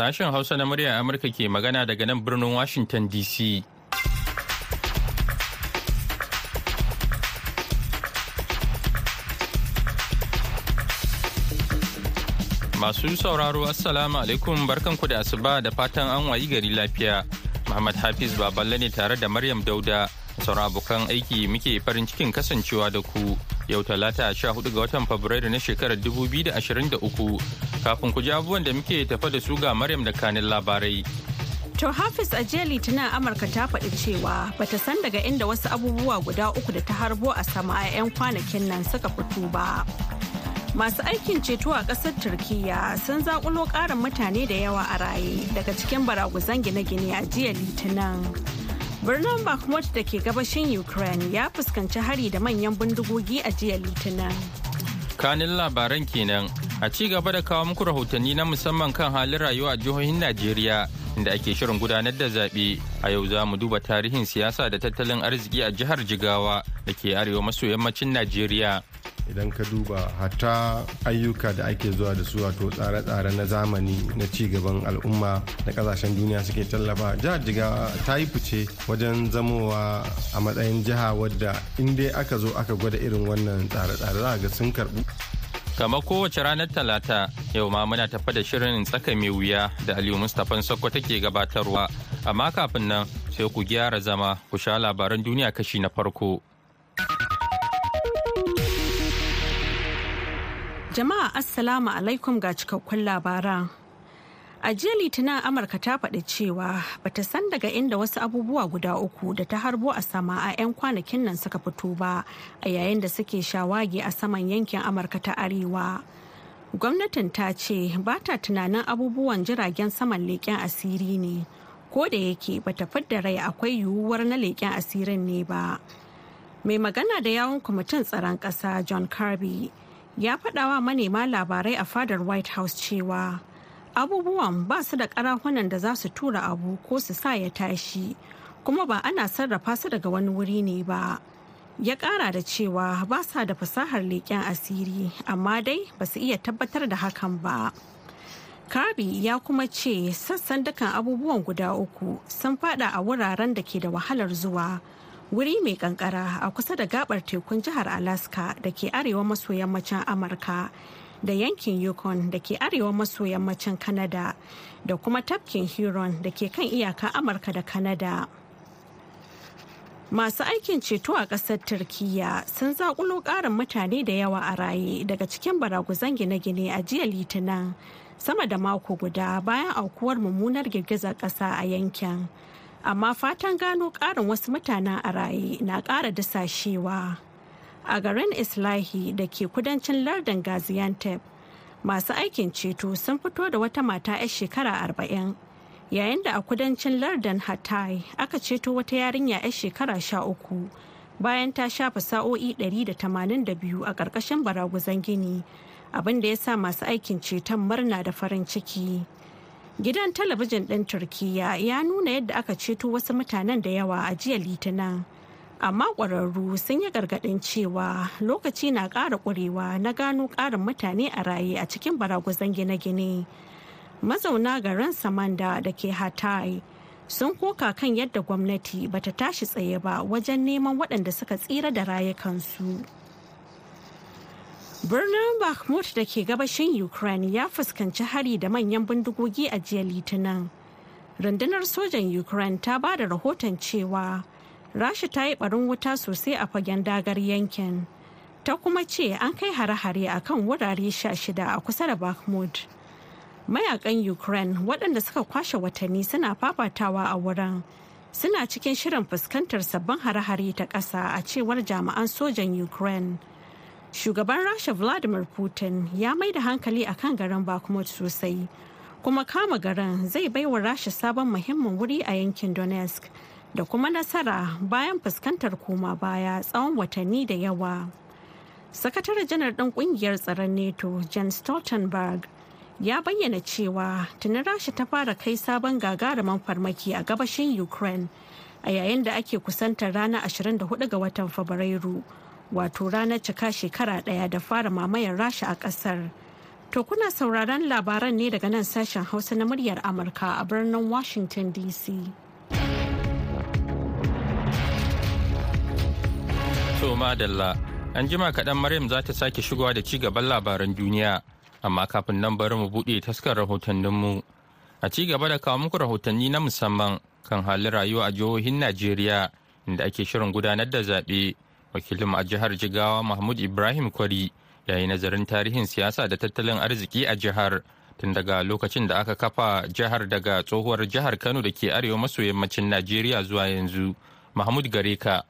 Sashen Hausa na muryar Amurka ke magana daga nan birnin Washington DC. Masu sauraro Assalamu alaikum barkanku da asuba da fatan an wayi gari lafiya. Muhammad Hafiz Baballe ne tare da Maryam Dauda. Sauran abokan aiki muke farin cikin kasancewa da ku yau talata 14 ga watan Fabrairu na shekarar 2023. Kafin ku ji abubuwan da muke tafa da su ga Maryam da kanin labarai. To Hafiz a jiya Litinin Amurka ta faɗi cewa bata san daga inda wasu abubuwa guda uku da ta harbo a sama a 'yan kwanakin nan suka fito ba. Masu aikin ceto a ƙasar Turkiyya sun zaƙulo ƙarin mutane da yawa a raye daga cikin baraguzan gine-gine a jiya Litinin. Birnin Bakhmut da ke gabashin Ukraine ya fuskanci hari da manyan bindigogi a jiya Litinin. Kanin labaran kenan a ci gaba da kawo muku rahotanni na musamman kan halin rayuwa a jihohin Najeriya inda ake shirin gudanar da zaɓe. A yau za mu duba tarihin siyasa da tattalin arziki a jihar Jigawa da ke arewa maso yammacin Najeriya. idan ka duba hatta ayyuka da ake zuwa da su wato tsare-tsare na zamani na ci gaban al'umma na ƙasashen duniya suke tallafa jihar jigawa ta yi fice wajen zamowa a matsayin jiha wadda in dai aka zo aka gwada irin wannan tsare-tsare za ga sun karbu Kamar kowace ranar Talata, yau ma muna tafa da shirin tsaka mai wuya da Aliyu Mustapha Sokko take gabatarwa. Amma kafin nan sai ku gyara zama ku sha labaran duniya kashi na farko. Jama'a Assalamu alaikum ga cikakkun labaran. A jiya Litinin Amurka ta faɗi cewa bata san daga inda wasu abubuwa guda uku da ta harbo a sama a 'yan kwanakin nan suka fito ba a yayin da suke shawagi a saman yankin Amurka ta Arewa. Gwamnatin ta ce ba ta tunanin abubuwan jiragen saman leƙen asiri ne, ko da yake bata fidda rai akwai yiwuwar na leƙen asirin ne ba. Mai magana da yawon kwamitin tsaron ƙasa John Kirby ya faɗawa manema labarai a fadar White House cewa abubuwan ba su da karahunan da za su tura abu ko su sa ya tashi kuma ba ana sarrafa su daga wani wuri ne ba. Ya kara da cewa ba sa da fasahar leƙen asiri amma dai ba su iya tabbatar da hakan ba. Kirby ya kuma ce sassan dukan abubuwan guda uku sun fada a wuraren da ke da wahalar zuwa. Wuri mai kankara a kusa da gabar tekun jihar alaska da ke arewa maso yammacin amurka da yankin yukon da ke arewa maso yammacin Canada da kuma tafkin Huron da ke kan iyaka Amurka da Canada. Masu aikin ceto a ƙasar Turkiyya sun zaƙulo ƙarin mutane da yawa a raye daga cikin baraguzan gine-gine a jiya Litinin sama da mako guda bayan aukuwar mummunar girgizar ƙasa a yankin. Amma fatan gano ƙarin wasu mutanen a raye na ƙara dasashewa. A garin islahi da ke kudancin lardin gaziantep. Masu aikin ceto sun fito da wata mata 'yar shekara arba'in yayin da a kudancin lardin hatay aka ceto wata yarinya 'yar shekara sha uku bayan ta shafa sa'o'i 182 a ƙarƙashin baraguzan gini abin da ya sa masu aikin ceton murna da farin ciki. Gidan talabijin ɗin turkiya ya nuna yadda aka ceto wasu mutanen da yawa a jiya litinin. Amma ƙwararru sun yi gargaɗin cewa lokaci na ƙara ƙurewa na gano ƙarin mutane a raye a cikin baragwazon gine-gine. Mazauna garin samanda da ke hatay sun koka kan yadda gwamnati bata tashi tsaye ba wajen neman waɗanda suka tsira da rayukansu. Birnin bakhmut da ke gabashin ukraine ya fuskanci hari da manyan bindigogi a jiya litinin. Rundunar sojan ukraine ta ba da rahoton cewa rasha ta yi barin wuta sosai a fagen dagar yankin. Ta kuma ce an kai hare-hare a kan wurare sha shida a kusa da bakhmut. Mayakan ukraine waɗanda suka kwashe watanni suna fafatawa a wurin suna cikin shirin fuskantar sabbin hare-hare ta ƙasa a cewar jami'an sojan ukraine. Shugaban rasha vladimir putin ya mai da hankali a kan garin bakhmut sosai kuma kama garin zai baiwa rasha sabon muhimmin wuri a yankin donetsk da kuma nasara bayan fuskantar koma baya tsawon watanni da yawa. Sakataren janar ɗin ƙungiyar tsaron NATO, Jan Stoltenberg, ya bayyana cewa tuni Rasha ta fara kai sabon gagarumin farmaki a gabashin Ukraine a yayin da ake kusantar ranar 24 ga watan Fabrairu, wato ranar cika shekara ɗaya da fara mamayar Rasha a ƙasar. To kuna sauraron labaran ne daga nan sashen Hausa na muryar Amurka a birnin Washington DC. To madalla, an jima kaɗan Maryam za ta sake shigowa da ci gaban labaran duniya, amma kafin nan bari mu buɗe taskar rahotanninmu. A ci gaba da kawo muku rahotanni na musamman kan halin rayuwa a jihohin Najeriya inda ake shirin gudanar da zaɓe. Wakilin a jihar Jigawa Mahmud Ibrahim Kwari ya yi nazarin tarihin siyasa da tattalin arziki a jihar tun daga lokacin da aka kafa jihar daga tsohuwar jihar Kano da ke arewa maso yammacin Najeriya zuwa yanzu. Mahmud Gareka.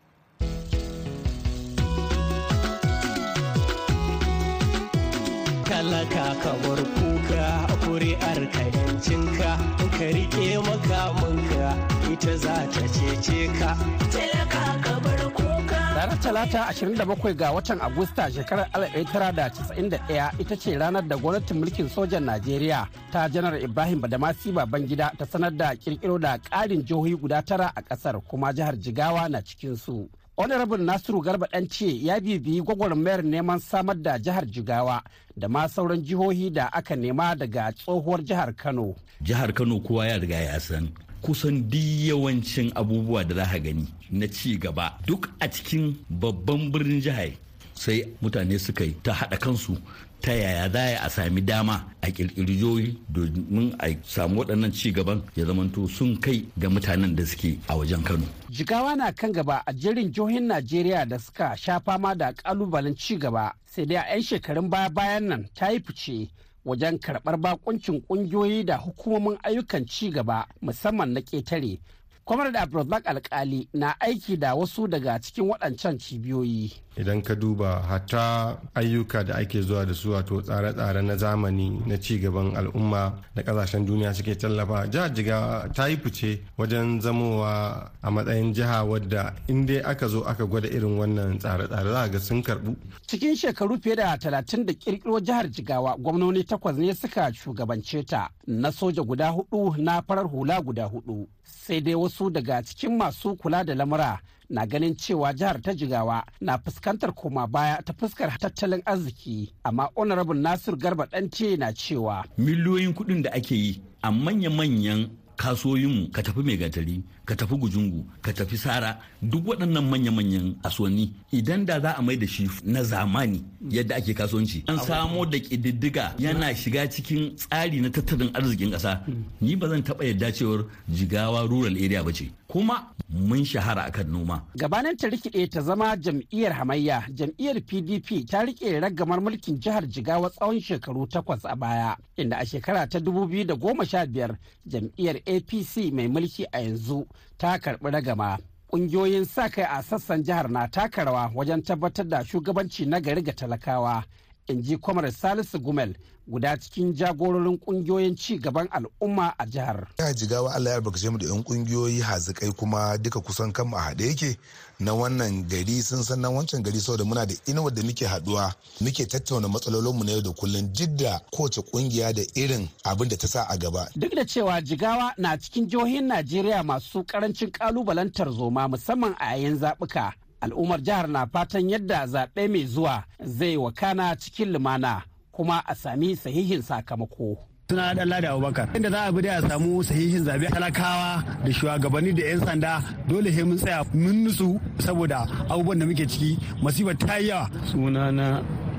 Talaka ka bar kuka kuri'ar ka yancinka ka riƙe makamanka ita za ta cece ka talaka ka bar kuka Ranar Talata 27 ga watan Agusta shekarar 1991 ita ce ranar da gwamnatin mulkin sojan Najeriya ta janar Ibrahim Badamasi Babangida ta sanar da kirkiro da ƙarin jihohi guda tara a ƙasar kuma jihar Jigawa na cikinsu. Honorable nasiru garba ce ya bibiyi gwagwarmayar neman samar da jihar jigawa da ma sauran jihohi da aka nema daga tsohuwar jihar kano. Jihar kano kowa ya riga ya san kusan duk yawancin abubuwa da za gani na ci gaba duk a cikin babban birnin jihar sai mutane suka yi ta haɗa kansu ta yaya za a sami dama a ƙirƙiri jihohi domin a samu waɗannan ci gaban ya zamanto sun kai ga mutanen da suke a wajen kano. Jigawa na kan gaba a jerin jihohin najeriya da suka sha fama da ƙalubalen ci gaba sai dai a 'yan shekarun baya bayan nan ta yi fice wajen karɓar bakuncin ƙungiyoyi da hukumomin ayyukan ci gaba musamman na ƙetare. Kwamar da abdulrazak alkali na aiki da wasu daga cikin waɗancan cibiyoyi. Idan ka duba hatta ayyuka da ake zuwa da su wato tsare-tsare na zamani na ci gaban al'umma da ƙasashen duniya suke tallafa. Jihar jiga ta yi fice wajen zamowa a matsayin jiha wadda in dai aka zo aka gwada irin wannan tsare-tsare za ga sun karbu cikin shekaru fiye da talatin da kirkiro jihar jigawa gwamnoni takwas ne suka shugabance ta na soja guda huɗu na farar hula guda huɗu sai dai wasu daga cikin masu kula da lamura na ganin cewa jihar ta jigawa na fuskantar koma baya ta fuskar tattalin arziki. Amma honorable nasir garba ɗance na cewa miliyoyin kuɗin da ake yi a manya-manyan kasuwoyinmu ka tafi mai gatari ka tafi gujungu ka tafi sara duk waɗannan manya-manyan kasuwanni. Idan da za a mai da shi na zamani yadda ake kasuwanci an samo da ƙididdiga yana shiga cikin tsari na tattalin arzikin ƙasa. Ni ba zan taɓa yadda cewar jigawa rural area ba ce. Kuma mun shahara akan noma. Gabanin ta rikide ta zama jam'iyyar hamayya jam'iyyar pdp ta riƙe ragamar mulkin jihar jigawa tsawon shekaru takwas a baya inda a shekara ta 2015 jam'iyyar apc mai mulki a yanzu ta karɓi ragama. Ƙungiyoyin sa kai a sassan jihar na taka rawa wajen tabbatar da shugabanci na gari ga talakawa. In ji kwamar salisu gumel guda cikin jagororin ƙungiyoyin ci gaban al'umma a jihar. Jihar Jigawa Allah ya albarkace mu da 'yan kungiyoyi hazikai kuma duka kusan kanmu a haɗe yake na wannan gari sun san nan wancan gari saboda muna da inuwar da muke haɗuwa muke tattauna matsalolinmu na yau da kullum duk da kowace ƙungiya da irin abin da ta sa a gaba. Duk da cewa Jigawa na cikin jihohin Najeriya masu ƙarancin kalubalantar zoma musamman a yayin zaɓuka. Al'ummar jihar na fatan yadda zaɓe mai zuwa zai wakana cikin lumana. kuma a sami sahihin sakamako. suna da da abubakar inda za a bi da a samu sahihin zaɓe talakawa da shugabanni da 'yan sanda dole sai mun tsaya mun nutsu saboda abubuwan da muke ciki masifar ta yawa sunana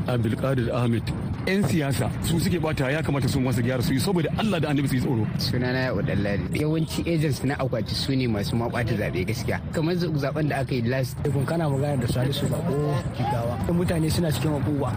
abdulkadir ahmed. 'yan siyasa su suke bata ya kamata sun wasu gyara su yi saboda allah da annabi su yi tsoro. Sunana ya udallari yawanci agents na akwati su ne masu mabata zaɓe gaskiya. Kamar zaɓen da aka yi last kun kana magana da salisu bako jigawa. Mutane suna cikin abubuwa.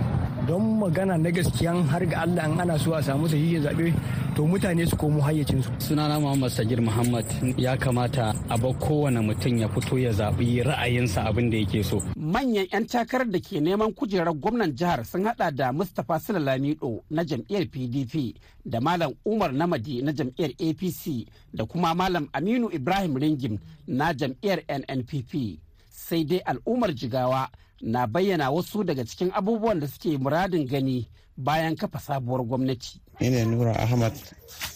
Don magana na gaskiyan har ga Allah an ana so a samu sahihin zaɓe to mutane su komo hayyacinsu. Sunana Muhammad Sagir Muhammad. Ya kamata a bar kowane mutum ya fito ya zaɓi ra'ayinsa abin da yake so. Manyan 'yan takarar da ke neman kujerar gwamnan jihar sun hada da Mustapha Lamido na jam'iyyar PDP da Malam Umar Namadi na jam'iyyar APC da kuma Malam Aminu Ibrahim Ringim na jam'iyyar NNPP. Sai dai al'ummar jigawa na bayyana wasu daga cikin abubuwan da suke muradin gani bayan kafa sabuwar gwamnati. Ina Nura Ahmad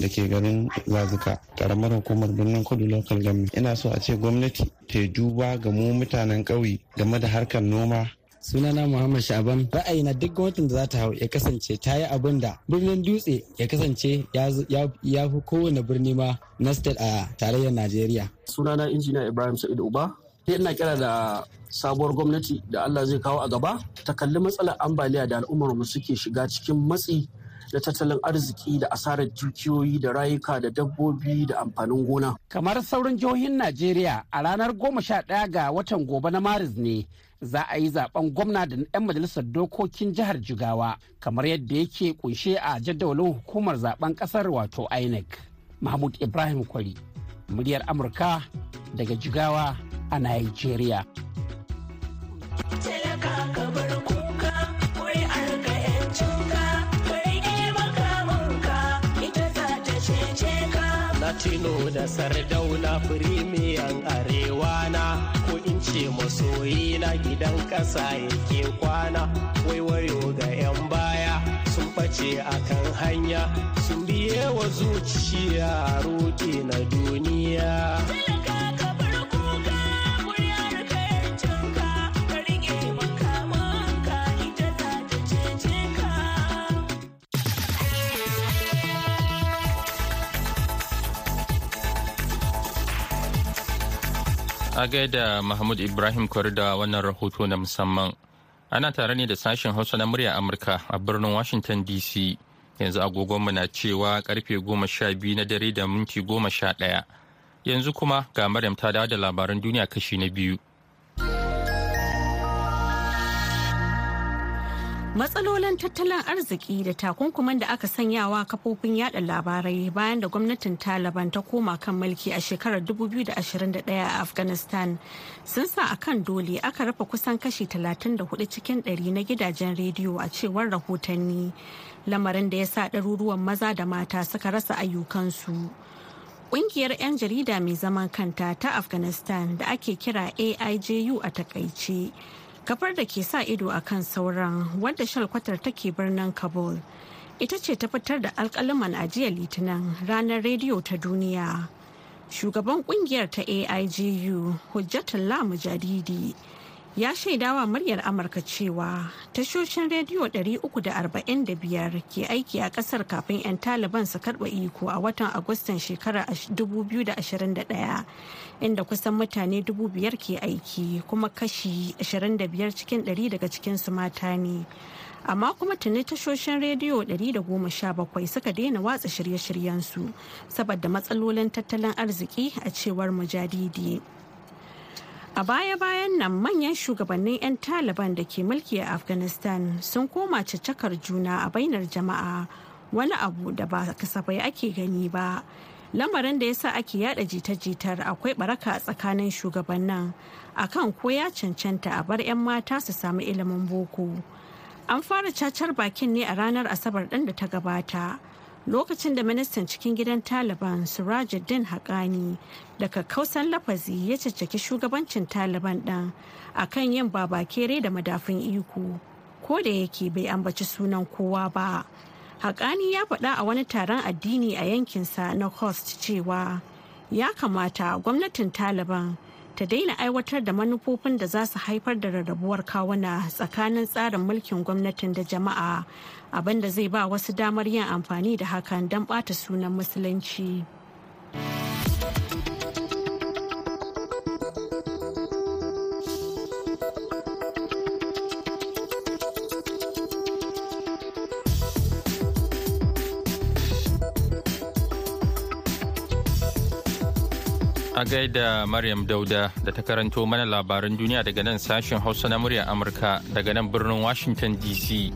da ke garin Zazuka, karamar hukumar birnin kudu local government. Ina so a ce gwamnati ta duba ga mu mutanen ƙauye game da harkar noma. Sunana muhammad shaban ra'ayina duk gwamnatin da za ta hau ya kasance ta yi abin da birnin dutse ya kasance ya fi kowane birni ma na state a tarayyar najeriya. Sunana injiniya ibrahim sa'id uba. Ina kira da sabuwar gwamnati da allah zai kawo a gaba ta kalli matsalar ambaliya da al'ummar mu suke shiga cikin matsi da tattalin arziki da asarar dukiyoyi da rayuka da dabbobi da amfanin gona. Kamar sauran jihohin Najeriya a ranar goma sha ɗaya ga watan gobe na Maris ne za a yi zaɓen gwamna da 'yan majalisar dokokin jihar Jigawa kamar yadda yake kunshe a jadawalin hukumar zaɓen ƙasar wato INEC. Mahmud Ibrahim Kwari, muryar Amurka daga Jigawa a Nigeria. Latino da Sardauna firimiyan arewa na. Ko in ce masoyi na gidan ƙasa yake kwana. Waiwayo ga 'yan baya sun ɓace a kan hanya. Sun biye wa zuciya roƙe na duniya. A gaida Mahmud Ibrahim kwari da wannan rahoto na musamman. Ana tare ne da sashen Hausa na murya Amurka a birnin Washington DC. Yanzu agogonmu na cewa ƙarfe goma sha biyu na dare da minti goma sha ɗaya. Yanzu kuma ga Maryam ta dawo da labaran duniya kashi na biyu. Matsalolin tattalin arziki da takunkuman da aka sanyawa kafofin yada labarai bayan da gwamnatin taliban ta koma kan mulki a shekarar 2021 a afghanistan sun sa a kan dole aka rufe kusan kashi 34 cikin 100 na gidajen rediyo a cewar rahotanni lamarin da ya sa ɗaruruwan maza da mata suka rasa ayyukansu. Ƙungiyar 'yan jarida mai zaman kanta ta afghanistan da ake kira aiju a taƙaice kafar da ke sa ido a kan sauran wadda shalkwatar take birnin kabul. Ita ce ta fitar da alkaliman ajiyar litinin ranar rediyo ta duniya. Shugaban ƙungiyar ta aigu hujjatullah mujadidi ya shaidawa muryar amurka cewa tashoshin rediyo 345 ke aiki a ƙasar kafin 'yan taliban su karɓa iko a watan agustan shekarar 2021 inda kusan mutane 5,000 ke aiki kuma kashi 25 cikin 100 daga cikinsu mata ne amma kuma tuni tashoshin rediyo 117 suka daina watsa shirye-shiryensu saboda matsalolin tattalin arziki a cewar mujadidi. A baya-bayan nan manyan shugabannin 'yan Taliban da ke mulki a Afghanistan sun koma caccakar juna a bainar jama'a wani abu da ba kasafai ake gani ba. Lamarin da ya sa ake yada jita-jitar akwai baraka a tsakanin shugabannin akan ko ya cancanta a bar 'yan mata su samu ilimin boko. An fara cacar bakin ne a ranar Asabar ɗin da ta gabata. Lokacin da ministan cikin gidan taliban sirajuddin haƙani da kakkausan lafazi ya caccaki shugabancin taliban ɗin a kan yin babakere da madafin iko ko da yake bai ambaci sunan kowa ba. Haƙani ya faɗa a wani taron addini a yankinsa na host cewa ya kamata gwamnatin taliban ta daina aiwatar da manufofin da za su haifar da rarrabuwar kawuna tsakanin tsarin mulkin gwamnatin da jama'a abin da zai ba wasu damar yin amfani da hakan don ɓata sunan musulunci. A gaida Maryam Dauda da ta karanto mana labaran duniya daga nan sashen Hausa na muryar Amurka daga nan birnin Washington DC.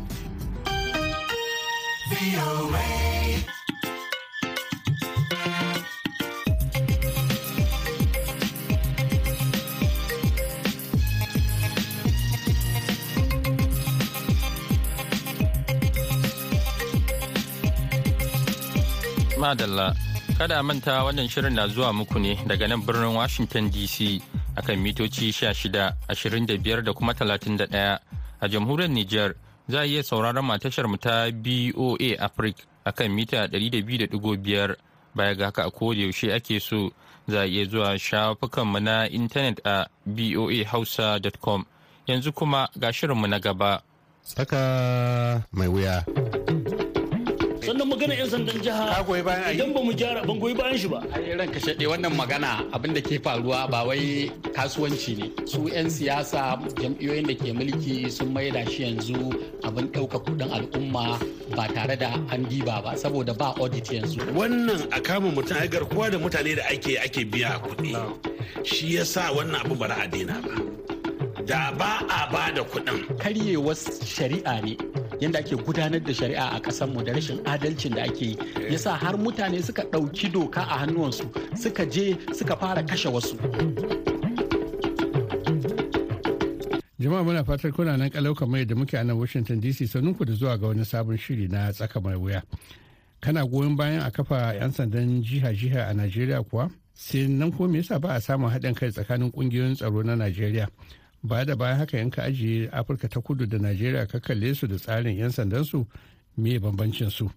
Madalla. Kada manta wannan shirin na zuwa muku ne daga nan birnin Washington DC akan mitoci 16, 25 da kuma 31 a jamhuriyar Nijar za a iya sauraron matashar mu ta BOA Africa akan mita 200.5 baya ga haka a yaushe ake so za a iya zuwa shafukanmu na intanet a boahausa.com yanzu kuma ga shirinmu na gaba. Tsaka mai wuya. Sannan magana 'yan sandan jiha idan ba mu gyara ban goyi bayan shi ba. Ai ranka shaɗe wannan magana abin da ke faruwa ba wai kasuwanci ne. Su 'yan siyasa jam'iyyoyin da ke mulki sun maida shi yanzu abin ɗauka kuɗin al'umma ba tare da an diba ba saboda ba audit yanzu. Wannan a kama mutum ai garkuwa da mutane da ake ake biya kuɗi. Shi yasa wannan abu bara a daina ba. Da ba a ba da kuɗin. Karyewar shari'a ne. Yadda ake gudanar da shari'a a ƙasarmu da rashin adalcin da ake yi. Yasa har mutane suka ɗauki doka a hannuwansu suka je suka fara kashe wasu. Jama'a muna fatar kuna nan kalau kamar da muke a nan washington dc ku da zuwa ga wani sabon shiri na tsaka mai wuya. Kana goyon bayan a kafa 'yan sandan jiha-jiha a najeriya kuwa? Sai nan ko me yasa ba a samun haɗin kai tsakanin ƙungiyoyin tsaro na najeriya? Ba da bayan haka yanka ajiye afirka ta kudu da najeriya ka kalle su da tsarin 'yan sandansu me bambancin su?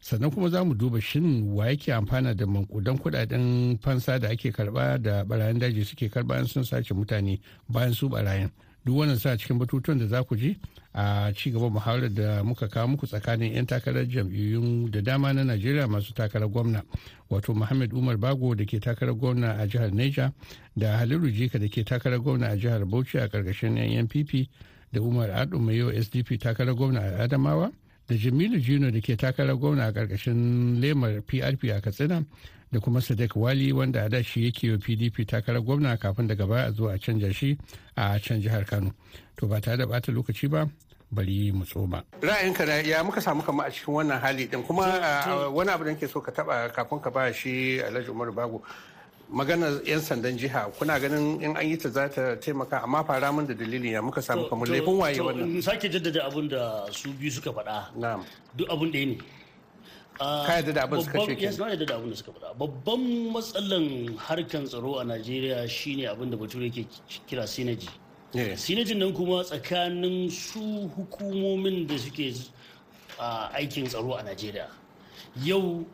Sannan kuma za mu duba shin wa yake amfana da mankudan kuɗaɗen fansa da ake karɓa da barayin daji suke karɓa sun sace mutane bayan su barayin? Duk wannan sa cikin batutuwan da za ku ji a ci gaban muhawarar da muka kawo muku tsakanin 'yan takarar jam'iyyun da dama na najeriya masu takarar gwamna wato muhammad umar bago da ke takarar gwamna a jihar neja da haliru jika da ke takarar gwamna a jihar bauchi a ƙarƙashin yan npp da umar adu mai yau sdp takarar gwamna a adamawa da jamilu jino da ke takarar gwamna a ƙarƙashin lemar prp a katsina da kuma sadiq wali wanda a da shi yake wa pdp takarar gwamna kafin daga baya a zo a canja shi a can jihar kano. To ba tare da bata lokaci ba bari mu tsoma. ra'ayinka da ya muka samu kama a cikin wannan hali din? Kuma wani abu da ke so ka taba kafin ka ba shi alhaji umar bago. Maganar 'yan sandan jiha kuna ganin in an yi ta za ta taimaka amma fara min da dalili ya muka samu kamar laifin waye wannan? sake jaddada abin da su biyu suka faɗa. Duk abin ɗaya ne. Ka yadda da abin suka ce yes na yadda da abin da suka faɗa. Babban matsalan harkan tsaro a najeriya shine abin da bature yake kira sinaji sinajin nan kuma tsakanin su hukumomin da suke aikin tsaro a najeriya. Yau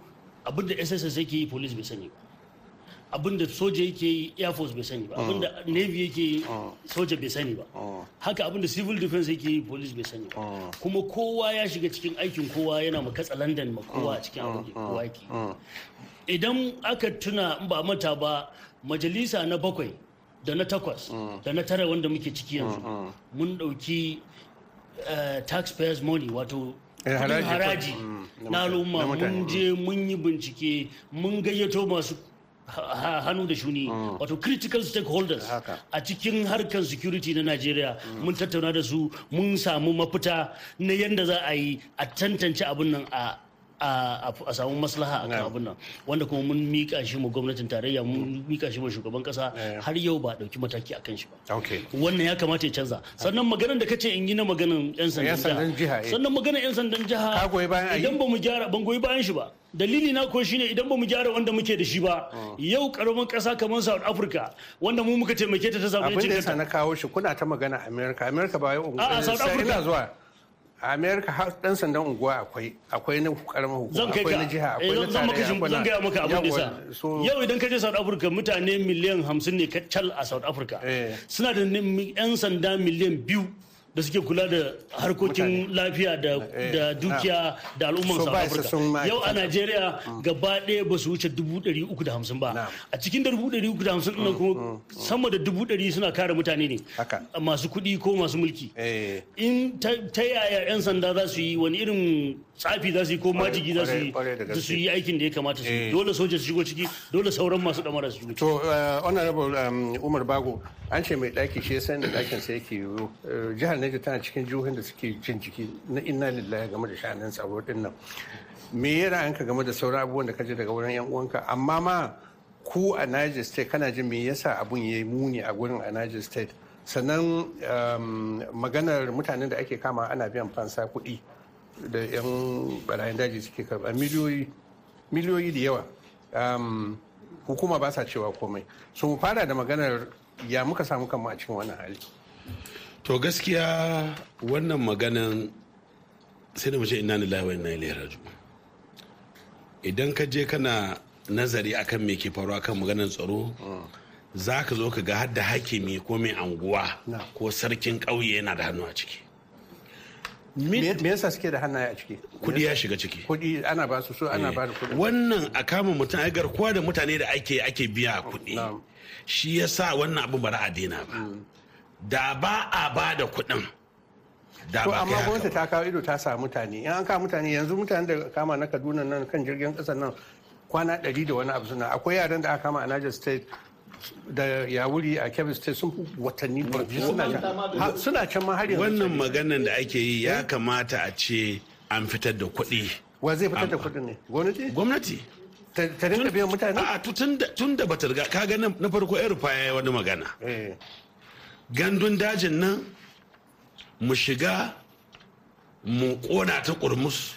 abin da sss yake yi police bai sani ba. Abin da soja yake yi air force bai sani ba. Abin da navy yake yi soja bai sani ba. Haka abin da civil defense yake yi police bai sani ba. Kuma kowa ya shiga cikin aikin kowa yana ma katsa london ma kowa a cikin abin da kowa yake. Idan aka tuna ba mata ba majalisa na bakwai da na takwas da na tara wanda muke ciki yanzu mun ɗauki taxpayers money wato haraji. na al'umma. Mun je mun yi bincike mun gayyato masu hannu da shuni. Wato critical stakeholders a cikin harkar security na Najeriya mun tattauna da su mun samu mafita na yadda za a yi a tantance abin nan a a samu maslaha a kan abin nan. Wanda kuma mun mika shi mu gwamnatin tarayya mun mika shi mu shugaban kasa har yau ba ɗauki mataki akan shi ba. Wannan ya kamata ya canza. Sannan maganar da kace in yi na maganar yan sandan jiha. sannan maganar yan sandan jiha idan ba mu gyara ban goyi bayan shi ba. Dalili na ko shine idan ba mu gyara wanda muke da shi ba yau ƙaramin kasa kamar South Africa wanda mu muka taimake ta ta samu abin da na kawo shi kuna ta magana America. America ba yau a South Africa. Zuwa. A america har dan sandan unguwa akwai akwai na karamar hukuma akwai na jiha akwai na tarayya akwai zan gaya maka abin da yau idan ka je south africa mutane miliyan hamsin ne kacal a south africa. Suna da yan sanda miliyan biyu. Da suke kula da harkokin lafiya da dukiya da al'umman south africa yau a nigeria gaba ɗaya ba su wuce dubu ɗari uku da hamsin ba. A cikin da dubu ɗari uku da hamsin ɗin kuma sama da dubu ɗari suna kare mutane ne. Masu kuɗi ko masu mulki. In ta yaya 'yan sanda za su yi wani irin tsafi za su yi ko majigi za su yi aikin da ya kamata su yi. Dole soja su shigo ciki dole sauran masu damara su shigo to honorable umar bago an ce mai ɗaki shi san da ɗakin sa yake yiwu jihar Niger tana cikin jihohin da suke jin jiki na inna lillahi game da sha'anin tsaro ɗin nan. Me ya ra'ayinka game da sauran abubuwan da ka ji daga wurin yan uwanka? Amma ma ku a Niger state kana jin me yasa abun yayi muni a gurin a Niger state? Sannan maganar mutanen da ake kama ana biyan fansa kuɗi da 'yan barayin daji suke karɓa. Miliyoyi miliyoyi da yawa. Hukuma ba sa cewa komai. So mu fara da maganar ya muka samu kanmu a cikin wannan hali? To gaskiya wannan maganan sai da mace ina lillahi wa inna ilaihi raji'un. Idan ka je kana nazari akan me ke faruwa kan maganar tsaro za ka zo ka ga har da hakimi ko mai anguwa ko sarkin ƙauye yana da hannu a ciki. Me yasa suke da hannaye a ciki? Kudi ya shiga ciki. Kudi ana ba su so ana ba da kuɗi wannan a kama mutum ai garkuwa da mutane da ake ake biya kuɗi shi yasa wannan abu ba a daina ba. Da ba a ba da kuɗin da to ba amma gwamnati ta kawo ido ta sa mutane. In an kawo mutane yanzu mutanen da kama na kaduna nan kan jirgin ƙasar nan kwana ɗari da wani abu suna. Akwai yaran da aka kama a niger state da yawuri a kebbi state sun fi watanni suna can. ma har yanzu wannan maganan da ake yi ya kamata a ce an fitar da kuɗi. Wa zai fitar da kuɗin ne? Gwamnati? Gwamnati. Ta rinka biyan mutane? A tun da bata riga ka ga na na farko yan rufa ya yi wani magana. Gandun dajin nan mu shiga mu kona ta kurmus.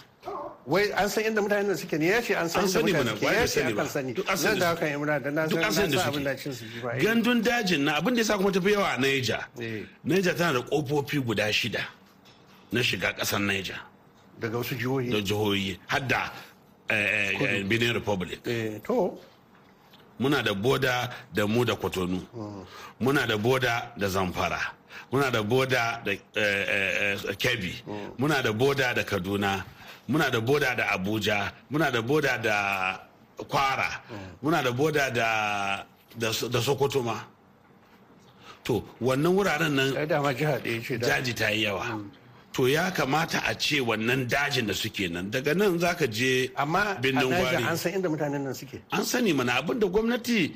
Wai an san inda mutanen da suke? Ne ya ce an san An inda mutane suke. ya ce akan sani. Duk an nan da aka yi muna da na san abin da cin su ji ba. Eh. gandun dajin na abin da ya sa kuma tafi yawa a naija naija tana da kofofi guda shida na shiga ƙasar naija daga wasu jihohi. Da jihohi hadda benin republic. To. Muna da boda da mu da kwatonu muna da boda da zamfara. Muna da boda da eh, eh, eh, kebbi. Muna da boda da kaduna. Muna da boda da abuja. Muna da boda da kwara. Muna da boda da da So- da sokoto ma. To wannan wuraren nan jaji ta yi yawa. To ya kamata a ce wannan dajin da suke nan daga nan zaka je amma a birnin gwari. an san inda mutanen nan suke. An sani mana abin da gwamnati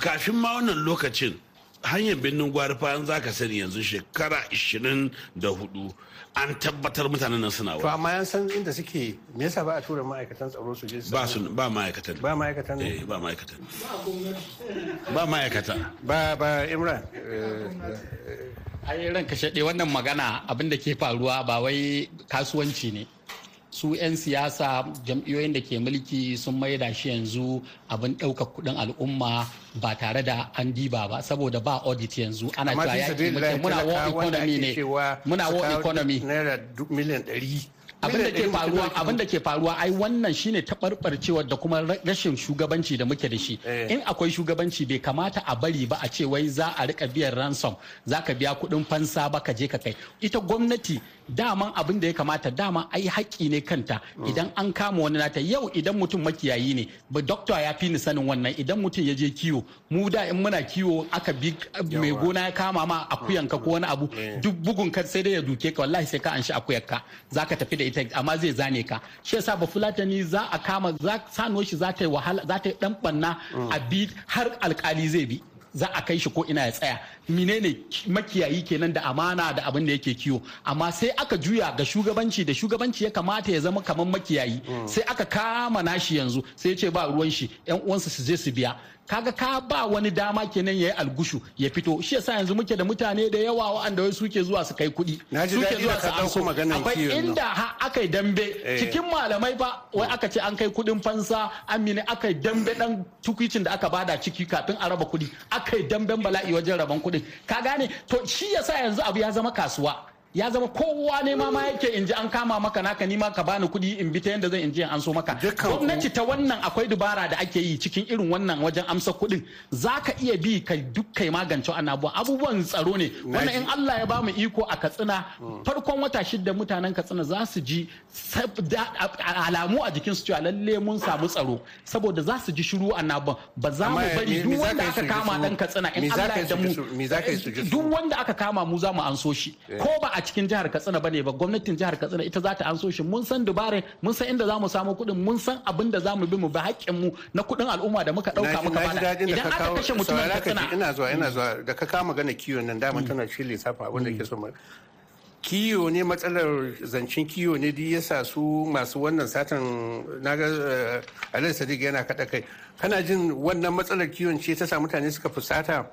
kafin ma wannan lokacin hanyar birnin gwari fa an zaka sani yanzu shekara 24 an tabbatar mutanen nan suna to amma an san inda suke me yasa ba a tura ma'aikatan tsaro su je ba su ba ma'aikatan. Ba ma'aikatan eh ba ma'aikatan. Ba ma'aikata. Ba ba imran ai ranka shaɗe wannan magana abin da ke faruwa ba wai kasuwanci ne. Su 'yan siyasa jam'iyyoyin da ke mulki sun maida shi yanzu abin ɗaukar kuɗin al'umma ba tare da an diba ba saboda ba audit yanzu. Ana cewa muke muna war economy ne. muna war economy. naira miliyan ɗari. Abin da ke faruwa ai wannan shine taɓarɓarcewa da kuma ra- rashin shugabanci da muke da shi. In akwai shugabanci bai kamata a bari ba a ce wai za a riƙa biyan ransom za ka biya kuɗin fansa ba ka je ka kai. Ita gwamnati daman abin da ya kamata dama ai haƙƙi ne kanta. Idan an kama wani nata yau idan mutum makiyayi ne ba dokta ya fi ni sanin wannan idan mutum ya je kiwo mu da in muna kiwo aka bi mai gona ya kama ma akuyanka ko wani abu duk bugun ka sai dai ya duke ka wallahi sai ka an shi akuyarka. Za ka tafi da ita amma zai zane ka. Shi yasa ba fulatani za a kama za sanuwar shi za ta yi wahala za ta yi dan banna a bi har alkali zai bi. Za a kai shi ko ina ya tsaya. Menene makiyayi kenan da amana da abin da yake kiwo. Amma sai aka juya ga shugabanci da shugabanci ya kamata ya zama kamar makiyayi. Sai aka kama nashi yanzu sai ya ce ba ruwan shi yan uwansa su je su biya. Kaga ka ba wani dama kenan ya yi algushu ya fito. Shi yasa yanzu muke da mutane da yawa waɗanda wai suke zuwa su kai kuɗi. Suke zuwa su anso. akwai inda ha aka yi dambe. Eh. cikin malamai ba wai aka ce an kai kuɗin fansa amina aka yi dambe dan tukwicin da aka ba da ciki kafin a raba kuɗi. Aka yi damben bala'i wajen raban kuɗin. Ka gane? To shi yasa yanzu abu ya zama kasuwa. Ya zama kowa ne ma ma yake in ji an kama maka naka ni ma ka bani kuɗi in bi ta yanda zan in je in an so maka. Gwamnati ta wannan akwai dubara da ake yi cikin irin wannan wajen amsa kuɗin. Za ka iya bi ka duk kai magance abubuwan abubuwan tsaro ne. Wannan in Allah ya ba mu iko a Katsina farkon wata shida mutanen Katsina za su ji a- alamu a jikin su cewa lalle mun samu tsaro. Saboda za su ji shiru annaban ba za mu bari duk wanda aka ji kama dan Katsina in Allah ya ji ji duk wanda aka kama mu za mu anso shi. Eh. ko ba a cikin jihar Katsina ba ne ba gwamnatin jihar Katsina ita za ta anso shi. Mun san dubare mun san inda za mu samu kuɗin mun san abin da za mu bi mu bi haƙƙin mu na kuɗin al'umma da muka ɗauka muka ba da. idan ka aka kashe mutumin ka ji, Katsina ina zuwa ina zuwa. Da ka kawo magana kiwon nan dama tana cikin lissafin abin da ke so mu kiwo ne matsalar zancen kiwo ne duk yasa su masu wannan satan na ga alai sadiq yana kaɗa kai. Kana jin wannan matsalar kiwon ce ta sa mutane suka fusata?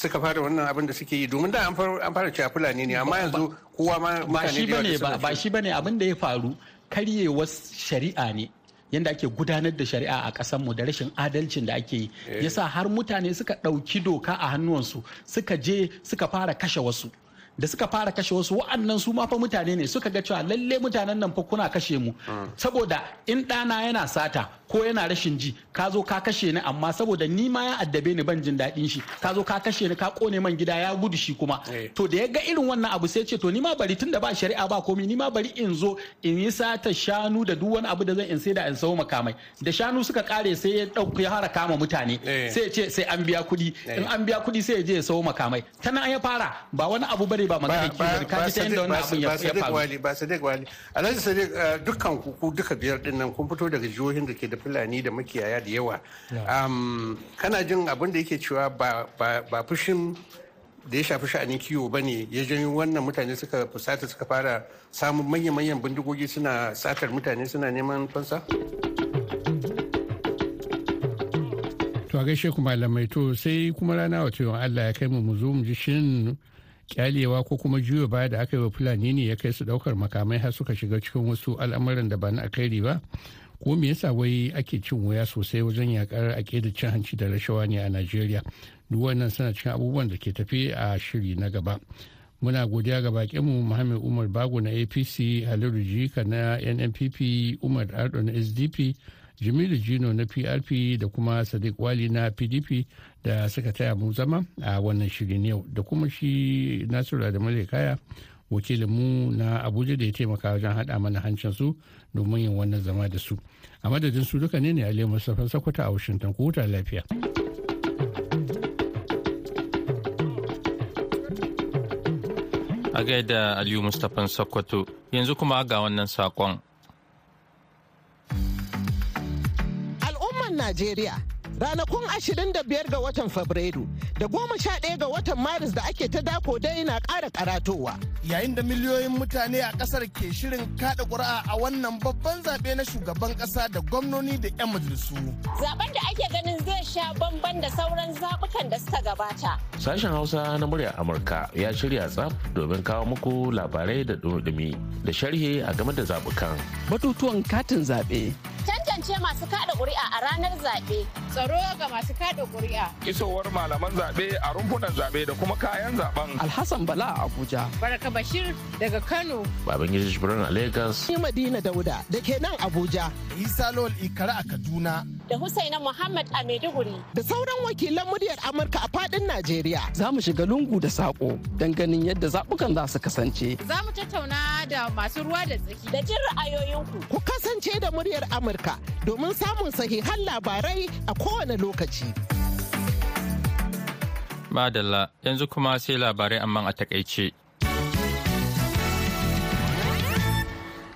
Suka fara wannan abin da suke yi. Domin da an fara cewa fulani ne amma yanzu kowa ma mutane da yawa ba ba shi ba ne abin da ya faru. Karyewar shari'a ne yadda ake gudanar da shari'a a ƙasar mu da rashin adalcin da ake yi. Eh. yasa har mutane suka ɗauki doka a hannuwansu suka je suka fara kashe wasu. Da suka fara kashe wasu wa'annan su ma fa mutane ne. Suka ga cewa lalle mutanen nan fa kuna kashe mu. Saboda in ɗana yana sata ko yana rashin ji ka zo ka kashe ni amma saboda ni ma ya addabe ni ban jin daɗin shi. Ka zo ka kashe ni ka ƙone man gida ya gudu shi kuma. To da ya ga irin wannan abu sai ce to ni ma bari tunda ba shari'a ba komai ni ma bari in zo in yi sata shanu da duk wani abu da zan in sai da in sayo makamai. Da shanu suka kare sai ya ɗauki ya hara kama mutane. Sai ya ce sai an biya kuɗi. In an biya kuɗi sai ya je ya sayo makamai. Ta nan ya fara. Ba wani abu ba ne ba magana kiwo ka ji ta inda wannan abin ya faru. Ba sadiq wali. Alhaji sadiq dukkan ku duka biyar ɗin nan kun fito daga jihohin da ke da fulani da makiyaya da yawa. Kana jin abin da yake cewa ba fushin da ya shafi sha'anin kiwo ba ne ya janyo wannan mutane suka fusata suka fara samun manya-manyan bindigogi suna satar mutane suna neman fansa? to a gaishe ku malamai to sai kuma rana wace yawan Allah ya kai mu mu zo mu ji shin kyalewa ko kuma juyo baya da aka yi wa fulani ne ya kai su ɗaukar makamai har suka shiga cikin wasu al'amuran da ba na akairi ba. Ko me yasa wai ake cin wuya sosai wajen yakar da cin hanci da rashawa ne a Najeriya? Duk wannan suna cikin abubuwan da ke tafi a shiri na gaba. Muna godiya ga bakinmu Muhammad Umar Bago na APC Haliru Jika na NNPP Umar Ardo na SDP jimilu jino na prp da kuma sadiq wali na pdp da suka taya mu zama a wannan shirin yau. Da kuma shi nasiru da kaya wakilinmu na abuja da ya taimaka wajen haɗa mana hancin su domin yin wannan zama da su a madadin su duka ne ne a mustapha sakwata a washington ku huta lafiya a gaida aliyu mustapha sakwato yanzu kuma ga wannan saƙon Najeriya. Ranakun 25 ga watan Fabrairu da 11 ga watan Maris da ake ta dako dai na ƙara karatowa. Yayin da miliyoyin mutane a ƙasar ke shirin kada ƙuri'a a wannan babban zaɓe na shugaban ƙasa da gwamnoni da 'yan majalisu. Zaben da ake ganin zai sha bamban da sauran zaɓukan da suka gabata. Sashen Hausa na muryar Amurka ya shirya tsaf domin kawo muku labarai da dumi da sharhi a game da zaɓukan. Batutuwan katin zaɓe. Tantance masu kada ƙuri'a a ranar zaɓe. Tsaro ga masu kada ƙuri'a. Isowar malaman zaɓe a rumfunan zaɓe da kuma kayan zaɓen. Alhassan Bala a Abuja. Baraka Bashir daga Kano. Babangida Jibrin a Lagos. Ni Madina Dauda da ke nan Abuja. Isa Lawal Ikara a Kaduna. Da Husaina Muhammad a Maiduguri. Da sauran wakilan muryar Amurka a faɗin Najeriya. Za mu shiga lungu da saƙo don ganin yadda zaɓukan za su kasance. Za mu tattauna da masu ruwa da tsaki. Da jin ra'ayoyinku. Ku kasance da muryar Amurka domin samun sahihan labarai a kowane lokaci. Madalla yanzu kuma sai labarai amma a taƙaice.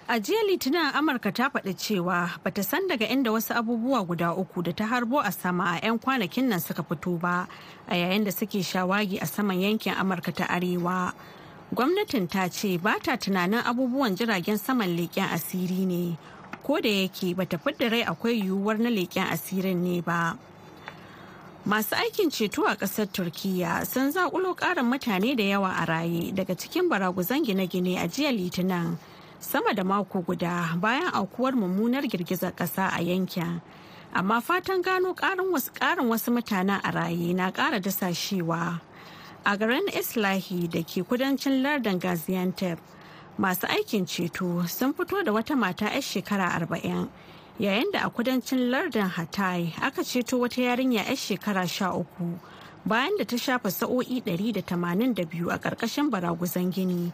A jiya Litinin Amurka ta faɗi cewa bata san daga inda wasu abubuwa guda uku da ta harbo a sama a 'yan kwanakin nan suka fito ba a yayin da suke shawagi a saman yankin Amurka ta Arewa. Gwamnatin ta ce ba ta tunanin abubuwan jiragen saman leƙen asiri ne, ko da yake bata fidda rai akwai yiwuwar na leƙen asirin ne ba. Masu aikin ceto a ƙasar Turkiyya sun zaƙulo ƙarin mutane da yawa a raye daga cikin baraguzan gine-gine a jiya Litinin. Sama da mako guda bayan aukuwar mummunar girgizar ƙasa a yankin. Amma fatan gano ƙarin wasu ƙarin wasu mutanen a raye na ƙara dasashewa. A garin islahi da ke kudancin lardin gaziantep masu aikin ceto sun fito da wata mata 'yar shekara arba'in yayin da a kudancin lardin hatay aka ceto wata yarinya 'yar shekara sha uku bayan da ta shafa sa'o'i 182 a ƙarƙashin baraguzan gini.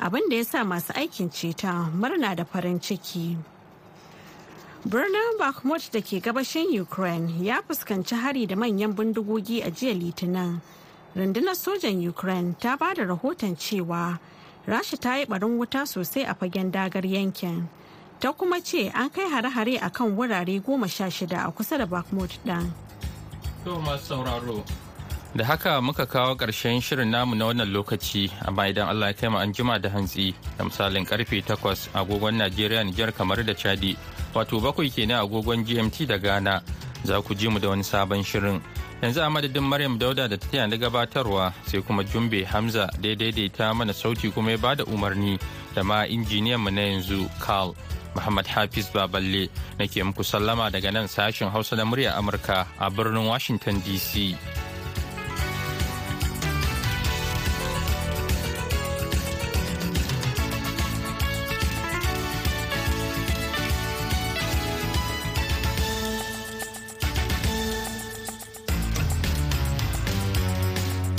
Abin da ya sa masu aikin ceta murna da farin ciki. Birnin Bakhmut da ke gabashin Ukraine ya fuskanci hari da manyan bindigogi a jiya Litinin. Rundunar sojan Ukraine ta ba da rahoton cewa Rasha ta yi barin wuta sosai a fagen dagar yankin. Ta kuma ce an kai hare-hare a kan wurare goma sha shida a kusa da Bakhmut ɗin. sauraro. Da haka muka kawo ƙarshen shirin namu na wannan lokaci, amma idan Allah ya kai mu an jima da hantsi da misalin ƙarfe 8 agogon Najeriya Nijar kamar da Chadi, wato bakwai kenan agogon GMT da Ghana. Za ku ji mu da wani sabon shirin. Yanzu a madadin Maryam Dauda da ta tana gabatarwa sai kuma Jumbe Hamza da daidaita mana sauti kuma ya ba da umarni da ma injiniyan mu na yanzu Carl. Muhammad Hafiz Baballe nake muku sallama daga nan sashen Hausa na murya Amurka a birnin Washington DC.